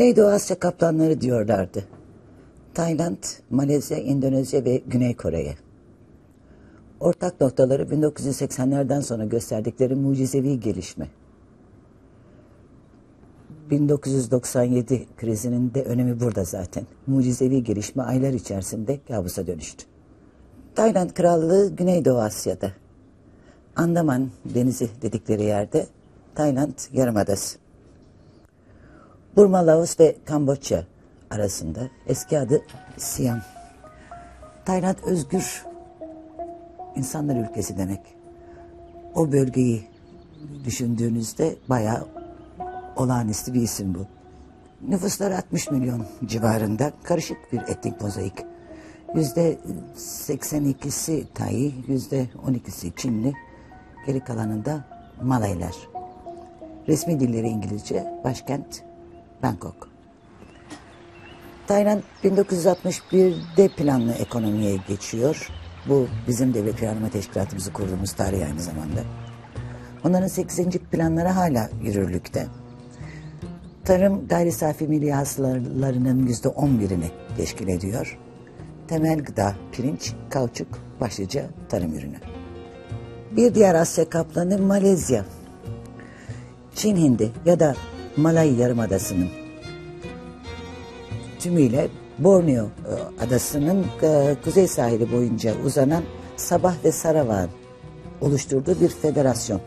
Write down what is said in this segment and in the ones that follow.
Güneydoğu Asya kaplanları diyorlardı. Tayland, Malezya, Endonezya ve Güney Kore'ye. Ortak noktaları 1980'lerden sonra gösterdikleri mucizevi gelişme. 1997 krizinin de önemi burada zaten. Mucizevi gelişme aylar içerisinde kabusa dönüştü. Tayland Krallığı Güneydoğu Asya'da. Andaman Denizi dedikleri yerde Tayland Yarımadası. Burma, Laos ve Kamboçya arasında eski adı Siam. Tayland özgür insanlar ülkesi demek. O bölgeyi düşündüğünüzde bayağı olağanüstü bir isim bu. Nüfusları 60 milyon civarında karışık bir etnik mozaik. Yüzde 82'si Tayi, yüzde 12'si Çinli, geri kalanında Malaylar. Resmi dilleri İngilizce, başkent Bangkok. Tayland 1961'de planlı ekonomiye geçiyor. Bu bizim devlet planlama teşkilatımızı kurduğumuz tarih aynı zamanda. Onların 8. planları hala yürürlükte. Tarım gayri safi milli hasılarının %11'ini teşkil ediyor. Temel gıda pirinç, kauçuk başlıca tarım ürünü. Bir diğer Asya kaplanı Malezya. Çin Hindi ya da Malay Yarımadası'nın tümüyle Borneo e, adasının e, kuzey sahili boyunca uzanan Sabah ve Sarawak'ın oluşturduğu bir federasyon.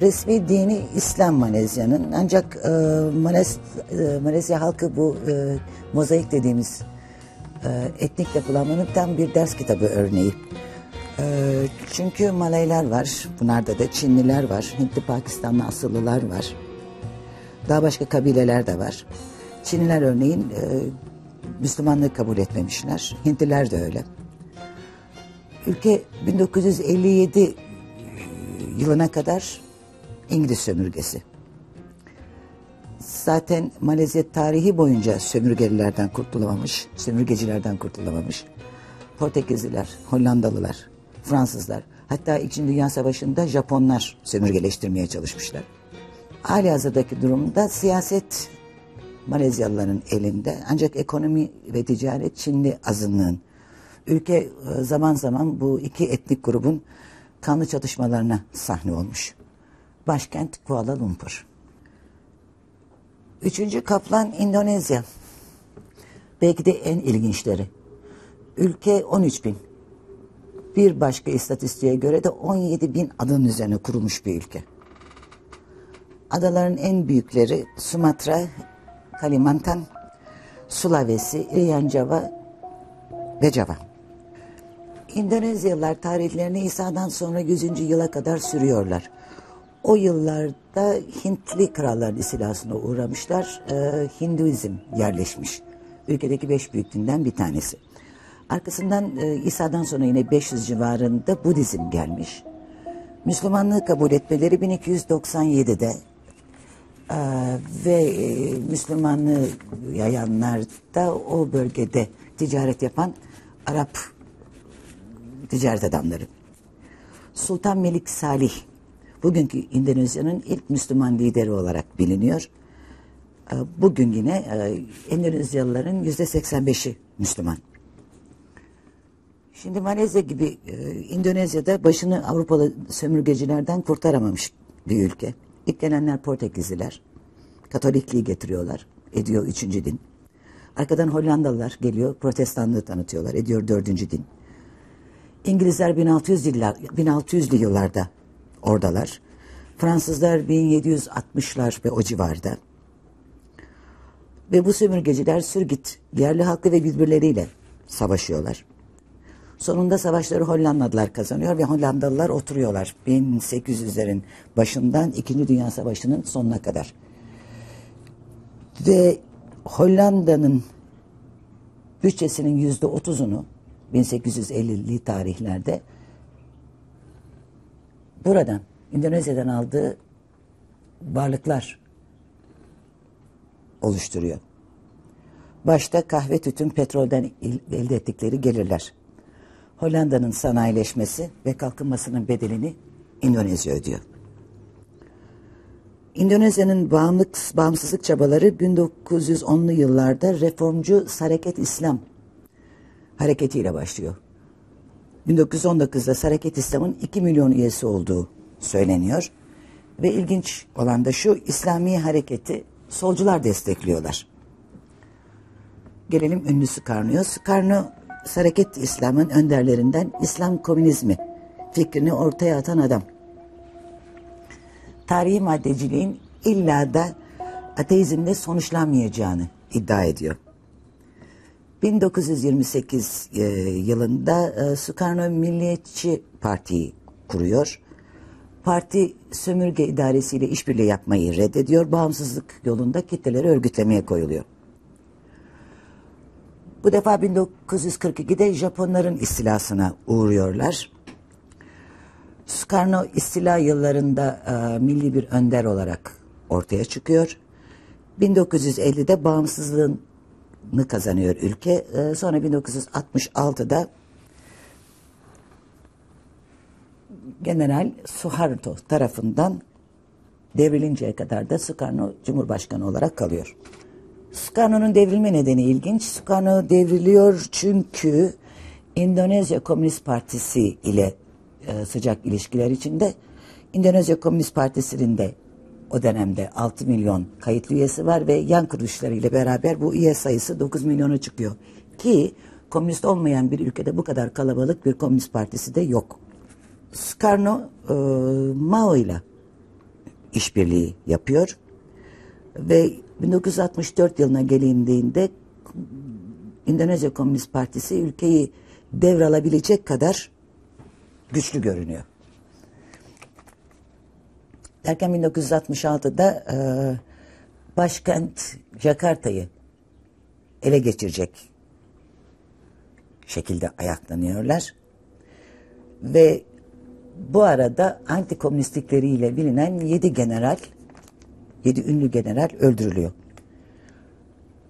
Resmi dini İslam Malezya'nın ancak e, Malez, e, Malezya halkı bu e, mozaik dediğimiz e, etnik yapılanmanın tam bir ders kitabı örneği. E, çünkü Malaylar var, bunlarda da Çinliler var, Hintli Pakistanlı asıllılar var. Daha başka kabileler de var. Çinliler örneğin e, Müslümanlığı kabul etmemişler. Hintliler de öyle. Ülke 1957 yılına kadar İngiliz sömürgesi. Zaten Malezya tarihi boyunca sömürgelilerden kurtulamamış, sömürgecilerden kurtulamamış. Portekizliler, Hollandalılar, Fransızlar, hatta İkinci Dünya Savaşı'nda Japonlar sömürgeleştirmeye çalışmışlar. Hali hazırdaki durumda siyaset Malezyalıların elinde ancak ekonomi ve ticaret Çinli azınlığın. Ülke e, zaman zaman bu iki etnik grubun kanlı çatışmalarına sahne olmuş. Başkent Kuala Lumpur. Üçüncü kaplan Endonezya. Belki de en ilginçleri. Ülke 13 bin. Bir başka istatistiğe göre de 17 bin adın üzerine kurulmuş bir ülke. Adaların en büyükleri Sumatra, Kalimantan, Sulawesi, Irian Java ve Java. Endonezyalılar tarihlerini İsa'dan sonra 100. yıla kadar sürüyorlar. O yıllarda Hintli kralların istilasına uğramışlar. Ee, Hinduizm yerleşmiş. Ülkedeki beş büyük dinden bir tanesi. Arkasından e, İsa'dan sonra yine 500 civarında Budizm gelmiş. Müslümanlığı kabul etmeleri 1297'de ee, ve e, Müslümanlığı yayanlar da o bölgede ticaret yapan Arap ticaret adamları. Sultan Melik Salih bugünkü Endonezya'nın ilk Müslüman lideri olarak biliniyor. Ee, bugün yine e, Endonezyalıların yüzde 85'i Müslüman. Şimdi Malezya gibi e, Endonezya'da başını Avrupalı sömürgecilerden kurtaramamış bir ülke. İlk gelenler Portekizliler. Katolikliği getiriyorlar. Ediyor üçüncü din. Arkadan Hollandalılar geliyor. Protestanlığı tanıtıyorlar. Ediyor dördüncü din. İngilizler 1600 yıllar, 1600'lü yıllarda oradalar. Fransızlar 1760'lar ve o civarda. Ve bu sömürgeciler sürgit yerli halkı ve birbirleriyle savaşıyorlar. Sonunda savaşları Hollandalılar kazanıyor ve Hollandalılar oturuyorlar 1800'lerin başından 2. Dünya Savaşı'nın sonuna kadar. Ve Hollanda'nın bütçesinin yüzde otuzunu 1850'li tarihlerde buradan Endonezya'dan aldığı varlıklar oluşturuyor. Başta kahve, tütün, petrolden elde ettikleri gelirler. Hollanda'nın sanayileşmesi ve kalkınmasının bedelini Endonezya ödüyor. İndonezya'nın bağımlılık, bağımsızlık çabaları 1910'lu yıllarda reformcu Sareket İslam hareketiyle başlıyor. 1919'da Sareket İslam'ın 2 milyon üyesi olduğu söyleniyor. Ve ilginç olan da şu İslami hareketi solcular destekliyorlar. Gelelim ünlü Sukarno'ya. Sukarno Hareket İslam'ın önderlerinden İslam komünizmi fikrini ortaya atan adam. Tarihi maddeciliğin illa da ateizmle sonuçlanmayacağını iddia ediyor. 1928 e, yılında e, Sukarno Milliyetçi Parti'yi kuruyor. Parti sömürge idaresiyle işbirliği yapmayı reddediyor. Bağımsızlık yolunda kitleleri örgütlemeye koyuluyor. Bu defa 1942'de Japonların istilasına uğruyorlar. Sukarno istila yıllarında e, milli bir önder olarak ortaya çıkıyor. 1950'de bağımsızlığını kazanıyor ülke. E, sonra 1966'da General Suharto tarafından devrilinceye kadar da Sukarno Cumhurbaşkanı olarak kalıyor. Sukarno'nun devrilme nedeni ilginç. Sukarno devriliyor çünkü Endonezya Komünist Partisi ile e, sıcak ilişkiler içinde. Endonezya Komünist Partisi'nin de o dönemde 6 milyon kayıtlı üyesi var ve yan kuruluşları ile beraber bu üye sayısı 9 milyona çıkıyor. Ki komünist olmayan bir ülkede bu kadar kalabalık bir komünist partisi de yok. Sukarno e, Mao ile işbirliği yapıyor ve 1964 yılına gelindiğinde Endonezya Komünist Partisi ülkeyi devralabilecek kadar güçlü görünüyor. Derken 1966'da e, başkent Jakarta'yı ele geçirecek şekilde ayaklanıyorlar. Ve bu arada antikomünistlikleriyle bilinen yedi general, yedi ünlü general öldürülüyor.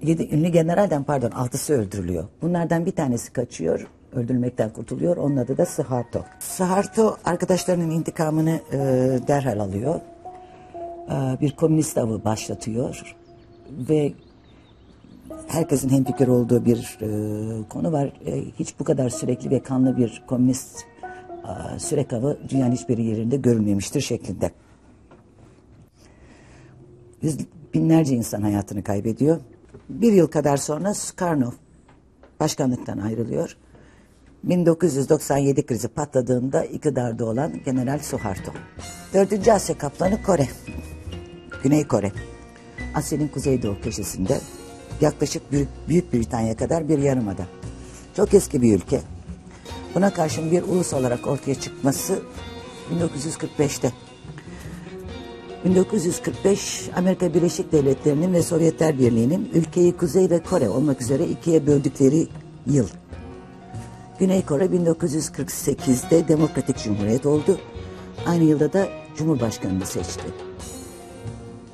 Yedi ünlü generalden pardon altısı öldürülüyor. Bunlardan bir tanesi kaçıyor, öldürülmekten kurtuluyor. Onun adı da Suharto. Suharto arkadaşlarının intikamını e, derhal alıyor. E, bir komünist avı başlatıyor ve herkesin hemfikir olduğu bir e, konu var. E, hiç bu kadar sürekli ve kanlı bir komünist e, sürek avı dünyanın hiçbir yerinde görülmemiştir şeklinde. Yüz binlerce insan hayatını kaybediyor. Bir yıl kadar sonra Sukarnov başkanlıktan ayrılıyor. 1997 krizi patladığında iktidarda olan General Suharto. Dördüncü Asya kaplanı Kore. Güney Kore. Asya'nın kuzeydoğu köşesinde yaklaşık Büyük, Büyük Britanya kadar bir yarımada. Çok eski bir ülke. Buna karşın bir ulus olarak ortaya çıkması 1945'te. 1945 Amerika Birleşik Devletleri'nin ve Sovyetler Birliği'nin ülkeyi Kuzey ve Kore olmak üzere ikiye böldükleri yıl. Güney Kore 1948'de Demokratik Cumhuriyet oldu. Aynı yılda da Cumhurbaşkanını seçti.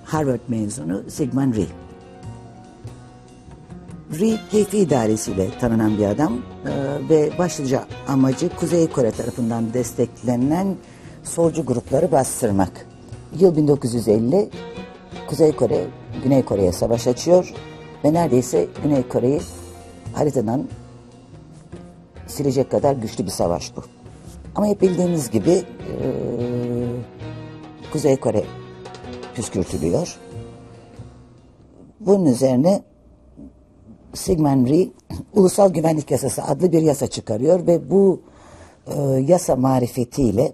Harvard mezunu Sigmund Rhee. Rhee keyfi idaresiyle tanınan bir adam ee, ve başlıca amacı Kuzey Kore tarafından desteklenen solcu grupları bastırmak. Yıl 1950 Kuzey Kore Güney Kore'ye savaş açıyor ve neredeyse Güney Kore'yi haritadan silecek kadar güçlü bir savaş bu. Ama hep bildiğimiz gibi e, Kuzey Kore püskürtülüyor. Bunun üzerine Sigmund Rhee Ulusal Güvenlik Yasası adlı bir yasa çıkarıyor ve bu e, yasa marifetiyle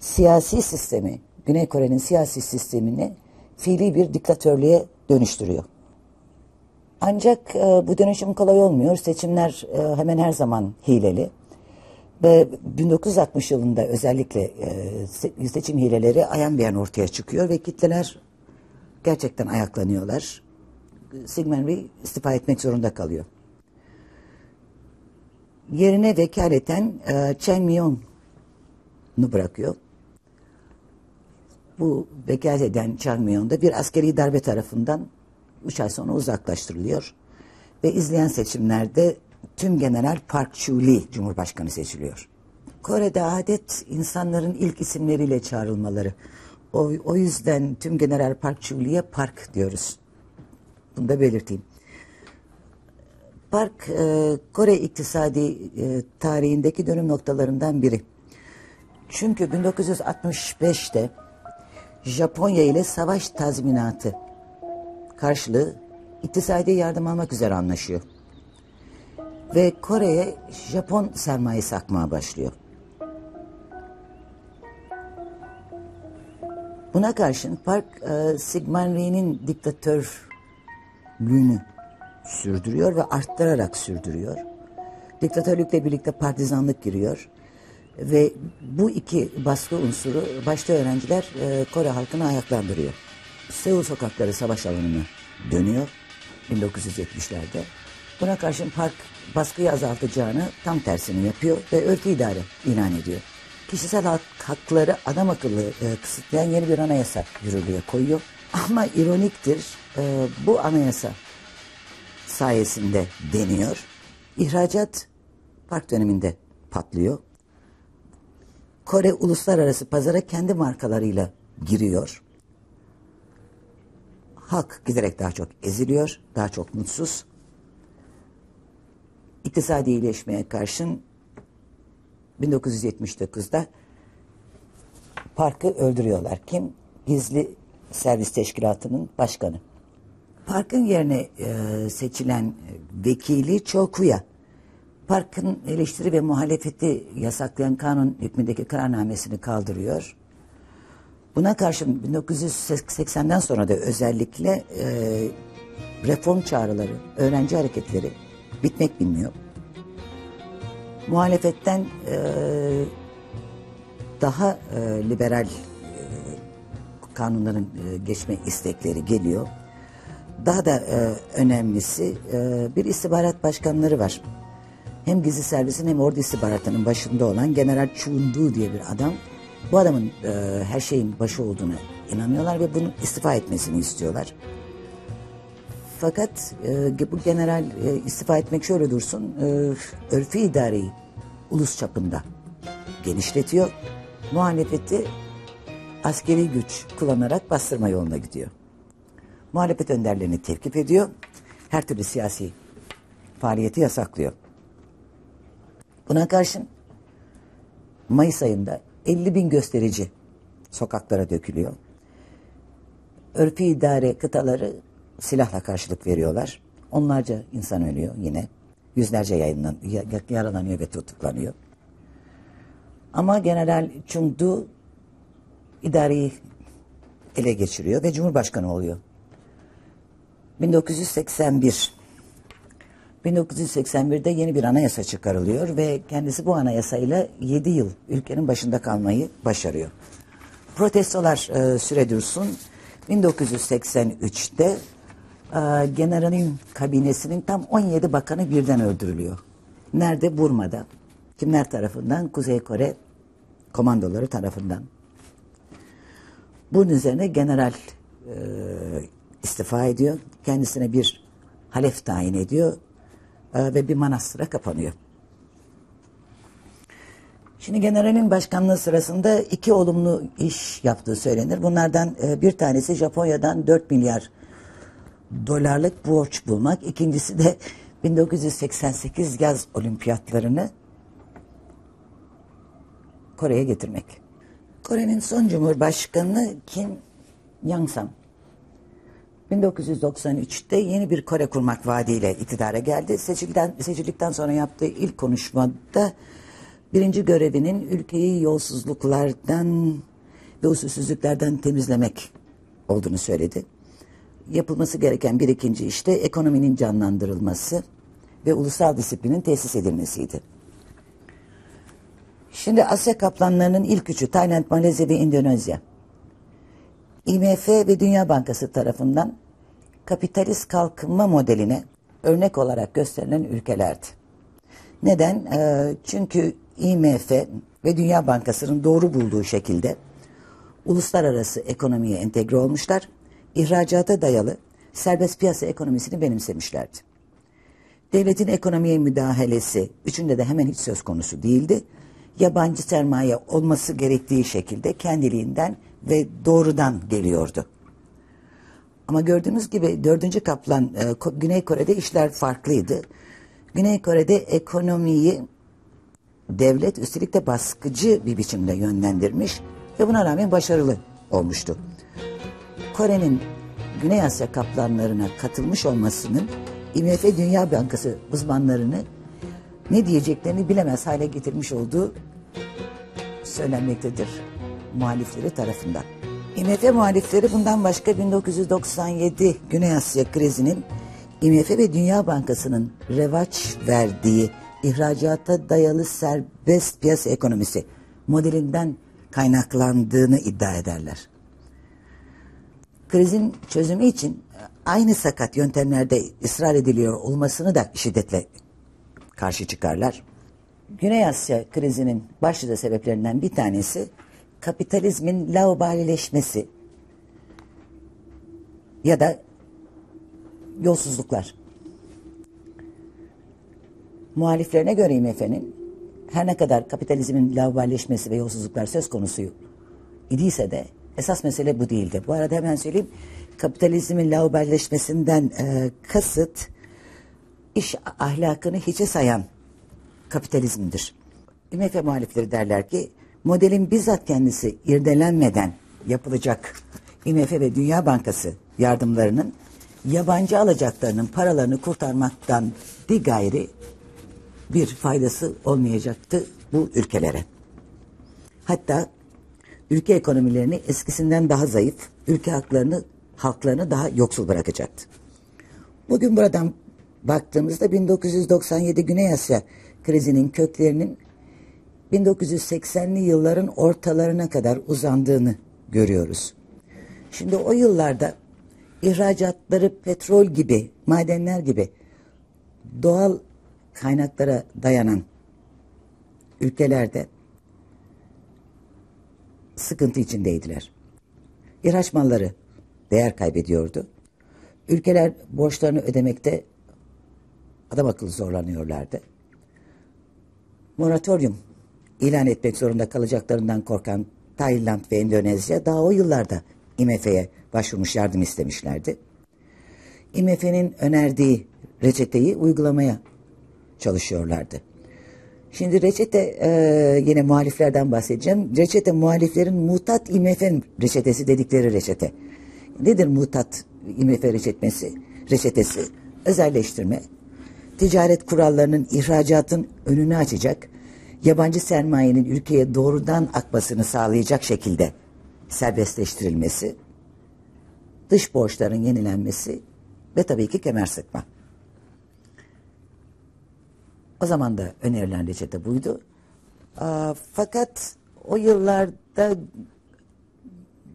siyasi sistemi, Güney Kore'nin siyasi sistemini fiili bir diktatörlüğe dönüştürüyor. Ancak e, bu dönüşüm kolay olmuyor. Seçimler e, hemen her zaman hileli. Ve 1960 yılında özellikle e, seçim hileleri ayan beyan ortaya çıkıyor ve kitleler gerçekten ayaklanıyorlar. Sigmund Rhee istifa etmek zorunda kalıyor. Yerine vekaleten e, Chen Myong'u bırakıyor. Bu vekalet eden Chen Myong da bir askeri darbe tarafından 3 ay sonra uzaklaştırılıyor. Ve izleyen seçimlerde tüm General Park Chu-lee Cumhurbaşkanı seçiliyor. Kore'de adet insanların ilk isimleriyle çağrılmaları. O, o yüzden tüm General Park Çuli'ye park diyoruz. Bunu da belirteyim. Park e, Kore iktisadi e, tarihindeki dönüm noktalarından biri. Çünkü 1965'te Japonya ile savaş tazminatı karşılığı iktisadi yardım almak üzere anlaşıyor. Ve Kore'ye Japon sermayesi akmaya başlıyor. Buna karşın Park e, Sigmund Rhee'nin diktatörlüğünü sürdürüyor ve arttırarak sürdürüyor. Diktatörlükle birlikte partizanlık giriyor. Ve bu iki baskı unsuru başta öğrenciler e, Kore halkını ayaklandırıyor. Seul sokakları savaş alanına dönüyor 1970'lerde. Buna karşın Park baskıyı azaltacağını tam tersini yapıyor ve örtü idare ilan ediyor. Kişisel hak, hakları adam akıllı e, kısıtlayan yeni bir anayasa yürürlüğe koyuyor. Ama ironiktir e, bu anayasa sayesinde deniyor. İhracat Park döneminde patlıyor. Kore uluslararası pazara kendi markalarıyla giriyor. Halk giderek daha çok eziliyor, daha çok mutsuz. İktisadi iyileşmeye karşın 1979'da Park'ı öldürüyorlar. Kim? Gizli Servis Teşkilatı'nın başkanı. Park'ın yerine e, seçilen vekili Çokuya. Park'ın eleştiri ve muhalefeti yasaklayan kanun hükmündeki kararnamesini kaldırıyor. Buna karşın 1980'den sonra da özellikle e, reform çağrıları, öğrenci hareketleri bitmek bilmiyor. Muhalefetten e, daha e, liberal e, kanunların e, geçme istekleri geliyor. Daha da e, önemlisi e, bir istihbarat başkanları var. Hem gizli servisin hem ordu istihbaratının başında olan General Chundu diye bir adam. Bu adamın e, her şeyin başı olduğunu inanıyorlar ve bunun istifa etmesini istiyorlar. Fakat e, bu general e, istifa etmek şöyle dursun, e, örfü idareyi ulus çapında genişletiyor. Muhalefeti askeri güç kullanarak bastırma yoluna gidiyor. Muhalefet önderlerini tevkif ediyor. Her türlü siyasi faaliyeti yasaklıyor. Buna karşın Mayıs ayında 50 bin gösterici sokaklara dökülüyor. Örfü idare kıtaları silahla karşılık veriyorlar. Onlarca insan ölüyor yine. Yüzlerce yayınlan, yaralanıyor ve tutuklanıyor. Ama General Chungdu idareyi ele geçiriyor ve Cumhurbaşkanı oluyor. 1981 1981'de yeni bir anayasa çıkarılıyor ve kendisi bu anayasayla 7 yıl ülkenin başında kalmayı başarıyor. Protestolar e, süre dursun. 1983'te e, generalin kabinesinin tam 17 bakanı birden öldürülüyor. Nerede? Burma'da. Kimler tarafından? Kuzey Kore komandoları tarafından. Bunun üzerine general e, istifa ediyor. Kendisine bir halef tayin ediyor e, ve bir manastıra kapanıyor. Şimdi generalin başkanlığı sırasında iki olumlu iş yaptığı söylenir. Bunlardan e, bir tanesi Japonya'dan 4 milyar dolarlık borç bulmak. İkincisi de 1988 yaz olimpiyatlarını Kore'ye getirmek. Kore'nin son cumhurbaşkanı Kim Yang-sam. 1993'te yeni bir Kore kurmak vaadiyle iktidara geldi. Seçilden, seçildikten sonra yaptığı ilk konuşmada birinci görevinin ülkeyi yolsuzluklardan ve usulsüzlüklerden temizlemek olduğunu söyledi. Yapılması gereken bir ikinci işte ekonominin canlandırılması ve ulusal disiplinin tesis edilmesiydi. Şimdi Asya kaplanlarının ilk üçü Tayland, Malezya ve Endonezya. IMF ve Dünya Bankası tarafından kapitalist kalkınma modeline örnek olarak gösterilen ülkelerdi. Neden? Ee, çünkü IMF ve Dünya Bankası'nın doğru bulduğu şekilde uluslararası ekonomiye entegre olmuşlar, ihracata dayalı serbest piyasa ekonomisini benimsemişlerdi. Devletin ekonomiye müdahalesi üçünde de hemen hiç söz konusu değildi. Yabancı sermaye olması gerektiği şekilde kendiliğinden ve doğrudan geliyordu. Ama gördüğünüz gibi dördüncü kaplan e, Güney Kore'de işler farklıydı. Güney Kore'de ekonomiyi devlet üstelik de baskıcı bir biçimde yönlendirmiş ve buna rağmen başarılı olmuştu. Kore'nin Güney Asya kaplanlarına katılmış olmasının IMF Dünya Bankası uzmanlarını ne diyeceklerini bilemez hale getirmiş olduğu söylenmektedir muhalifleri tarafından. IMF muhalifleri bundan başka 1997 Güney Asya krizinin IMF ve Dünya Bankası'nın revaç verdiği ihracata dayalı serbest piyasa ekonomisi modelinden kaynaklandığını iddia ederler. Krizin çözümü için aynı sakat yöntemlerde ısrar ediliyor olmasını da şiddetle karşı çıkarlar. Güney Asya krizinin başlıca sebeplerinden bir tanesi kapitalizmin laubalileşmesi ya da yolsuzluklar. Muhaliflerine göre IMF'nin her ne kadar kapitalizmin lauballeşmesi ve yolsuzluklar söz konusu idiyse de esas mesele bu değildi. Bu arada hemen söyleyeyim kapitalizmin lauballeşmesinden e, kasıt iş ahlakını hiçe sayan kapitalizmdir. IMF muhalifleri derler ki modelin bizzat kendisi irdelenmeden yapılacak IMF ve Dünya Bankası yardımlarının yabancı alacaklarının paralarını kurtarmaktan bir gayri bir faydası olmayacaktı bu ülkelere. Hatta ülke ekonomilerini eskisinden daha zayıf, ülke haklarını, halklarını daha yoksul bırakacaktı. Bugün buradan baktığımızda 1997 Güney Asya krizinin köklerinin 1980'li yılların ortalarına kadar uzandığını görüyoruz. Şimdi o yıllarda ihracatları petrol gibi, madenler gibi doğal kaynaklara dayanan ülkelerde sıkıntı içindeydiler. İhraç malları değer kaybediyordu. Ülkeler borçlarını ödemekte adam akıllı zorlanıyorlardı. Moratorium ilan etmek zorunda kalacaklarından korkan Tayland ve Endonezya daha o yıllarda IMF'ye başvurmuş yardım istemişlerdi. IMF'nin önerdiği reçeteyi uygulamaya çalışıyorlardı. Şimdi reçete e, yine muhaliflerden bahsedeceğim. Reçete muhaliflerin mutat IMF reçetesi dedikleri reçete. Nedir mutat IMF reçetmesi? Reçetesi özelleştirme, ticaret kurallarının ihracatın önünü açacak, yabancı sermayenin ülkeye doğrudan akmasını sağlayacak şekilde serbestleştirilmesi, dış borçların yenilenmesi ve tabii ki kemer sıkma. O zaman da önerilen reçete buydu. Fakat o yıllarda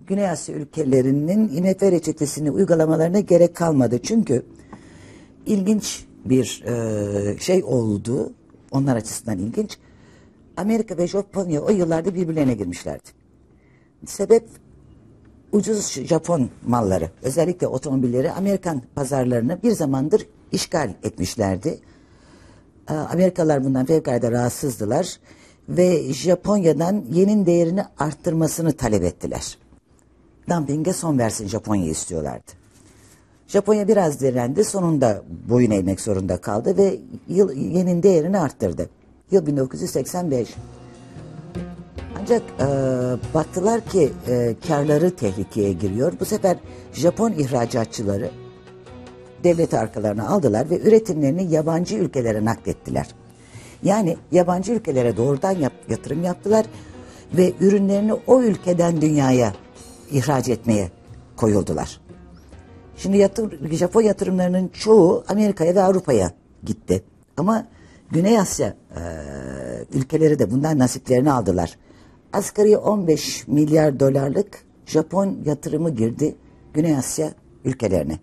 Güney Asya ülkelerinin IMF reçetesini uygulamalarına gerek kalmadı. Çünkü ilginç bir e, şey oldu. Onlar açısından ilginç. Amerika ve Japonya o yıllarda birbirlerine girmişlerdi. Sebep ucuz Japon malları, özellikle otomobilleri Amerikan pazarlarını bir zamandır işgal etmişlerdi. Ee, Amerikalılar bundan fevkalade rahatsızdılar ve Japonya'dan yenin değerini arttırmasını talep ettiler. Dumping'e son versin Japonya istiyorlardı. Japonya biraz direndi sonunda boyun eğmek zorunda kaldı ve yenin değerini arttırdı. Yıl 1985. Ancak e, baktılar ki e, karları tehlikeye giriyor. Bu sefer Japon ihracatçıları devleti arkalarına aldılar ve üretimlerini yabancı ülkelere naklettiler. Yani yabancı ülkelere doğrudan yap, yatırım yaptılar ve ürünlerini o ülkeden dünyaya ihraç etmeye koyuldular. Şimdi yatır, Japon yatırımlarının çoğu Amerika'ya ve Avrupa'ya gitti. Ama Güney Asya e, ülkeleri de bundan nasiplerini aldılar. Asgari 15 milyar dolarlık Japon yatırımı girdi Güney Asya ülkelerine.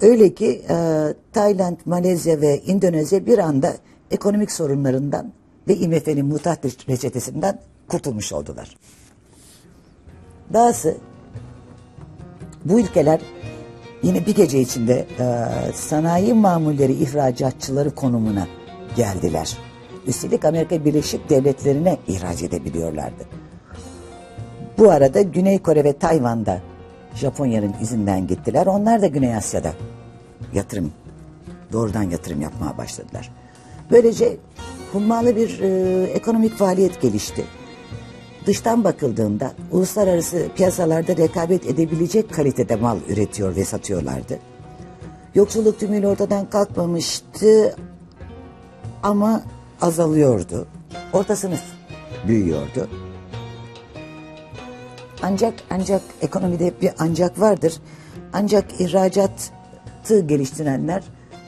Öyle ki e, Tayland, Malezya ve Endonezya bir anda ekonomik sorunlarından ve IMF'nin mutat reçetesinden kurtulmuş oldular. Dahası bu ülkeler yine bir gece içinde e, sanayi mamulleri ihracatçıları konumuna geldiler. Üstelik Amerika Birleşik Devletleri'ne ihraç edebiliyorlardı. Bu arada Güney Kore ve Tayvan'da Japonya'nın izinden gittiler. Onlar da Güney Asya'da yatırım, doğrudan yatırım yapmaya başladılar. Böylece hummalı bir e, ekonomik faaliyet gelişti. Dıştan bakıldığında uluslararası piyasalarda rekabet edebilecek kalitede mal üretiyor ve satıyorlardı. Yoksulluk tümüyle ortadan kalkmamıştı ama azalıyordu. Orta sınıf büyüyordu. Ancak ancak ekonomide bir ancak vardır. Ancak ihracatı geliştirenler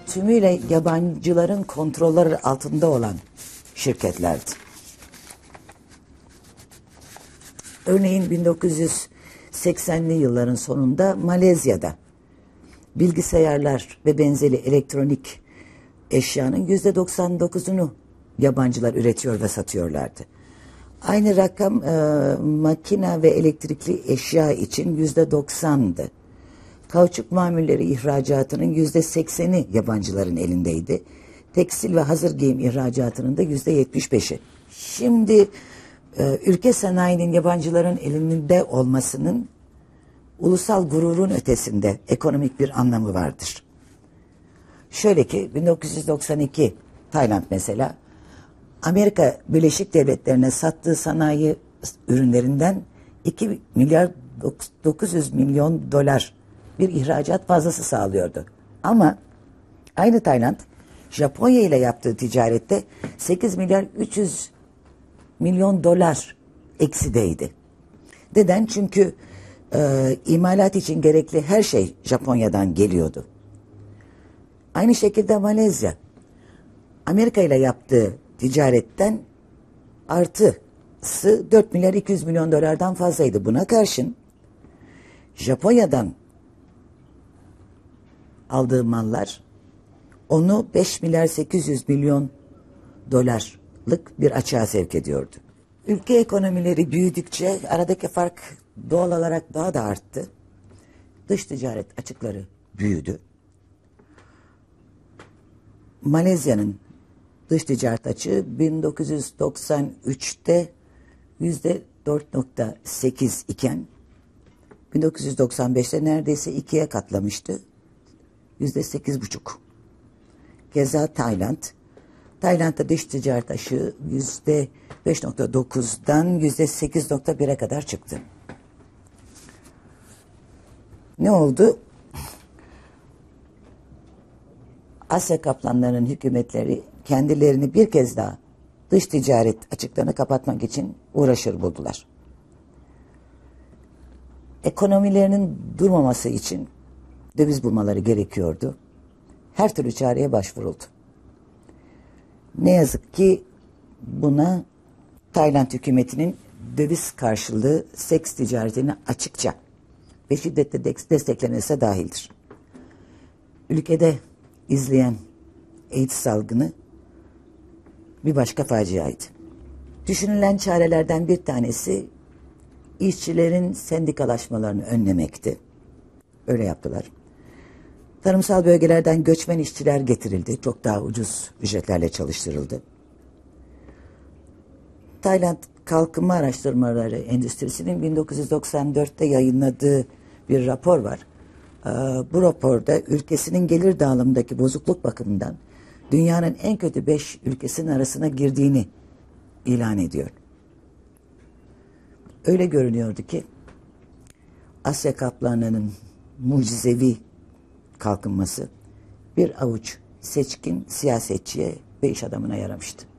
tümüyle yabancıların kontrolleri altında olan şirketlerdi. Örneğin 1980'li yılların sonunda Malezya'da bilgisayarlar ve benzeri elektronik eşyanın yüzde 99'unu yabancılar üretiyor ve satıyorlardı. Aynı rakam e, makina ve elektrikli eşya için yüzde 90'dı. Kauçuk mamulleri ihracatının yüzde sekseni yabancıların elindeydi. Tekstil ve hazır giyim ihracatının da yüzde yetmiş beşi. Şimdi e, ülke sanayinin yabancıların elinde olmasının ulusal gururun ötesinde ekonomik bir anlamı vardır. Şöyle ki 1992 Tayland mesela Amerika Birleşik Devletleri'ne sattığı sanayi ürünlerinden 2 milyar 900 milyon dolar bir ihracat fazlası sağlıyordu. Ama aynı Tayland Japonya ile yaptığı ticarette 8 milyar 300 milyon dolar eksideydi. Neden? Çünkü e, imalat için gerekli her şey Japonya'dan geliyordu. Aynı şekilde Malezya Amerika ile yaptığı ticaretten artısı 4 milyar 200 milyon dolardan fazlaydı. Buna karşın Japonya'dan aldığı mallar onu 5 milyar 800 milyon dolarlık bir açığa sevk ediyordu. Ülke ekonomileri büyüdükçe aradaki fark doğal olarak daha da arttı. Dış ticaret açıkları büyüdü. Malezya'nın dış ticaret açığı 1993'te yüzde 4.8 iken 1995'te neredeyse ikiye katlamıştı. Yüzde 8.5. Keza Tayland. Tayland'da dış ticaret yüzde 5.9'dan yüzde 8.1'e kadar çıktı. Ne oldu? Asya kaplanlarının hükümetleri kendilerini bir kez daha dış ticaret açıklarını kapatmak için uğraşır buldular. Ekonomilerinin durmaması için döviz bulmaları gerekiyordu. Her türlü çareye başvuruldu. Ne yazık ki buna Tayland hükümetinin döviz karşılığı seks ticaretini açıkça ve şiddetle desteklemesi dahildir. Ülkede izleyen AIDS salgını bir başka faciaydı. Düşünülen çarelerden bir tanesi işçilerin sendikalaşmalarını önlemekti. Öyle yaptılar. Tarımsal bölgelerden göçmen işçiler getirildi. Çok daha ucuz ücretlerle çalıştırıldı. Tayland Kalkınma Araştırmaları Endüstrisi'nin 1994'te yayınladığı bir rapor var. Ee, bu raporda ülkesinin gelir dağılımındaki bozukluk bakımından dünyanın en kötü beş ülkesinin arasına girdiğini ilan ediyor. Öyle görünüyordu ki Asya kaplanlarının mucizevi kalkınması bir avuç seçkin siyasetçiye ve iş adamına yaramıştı.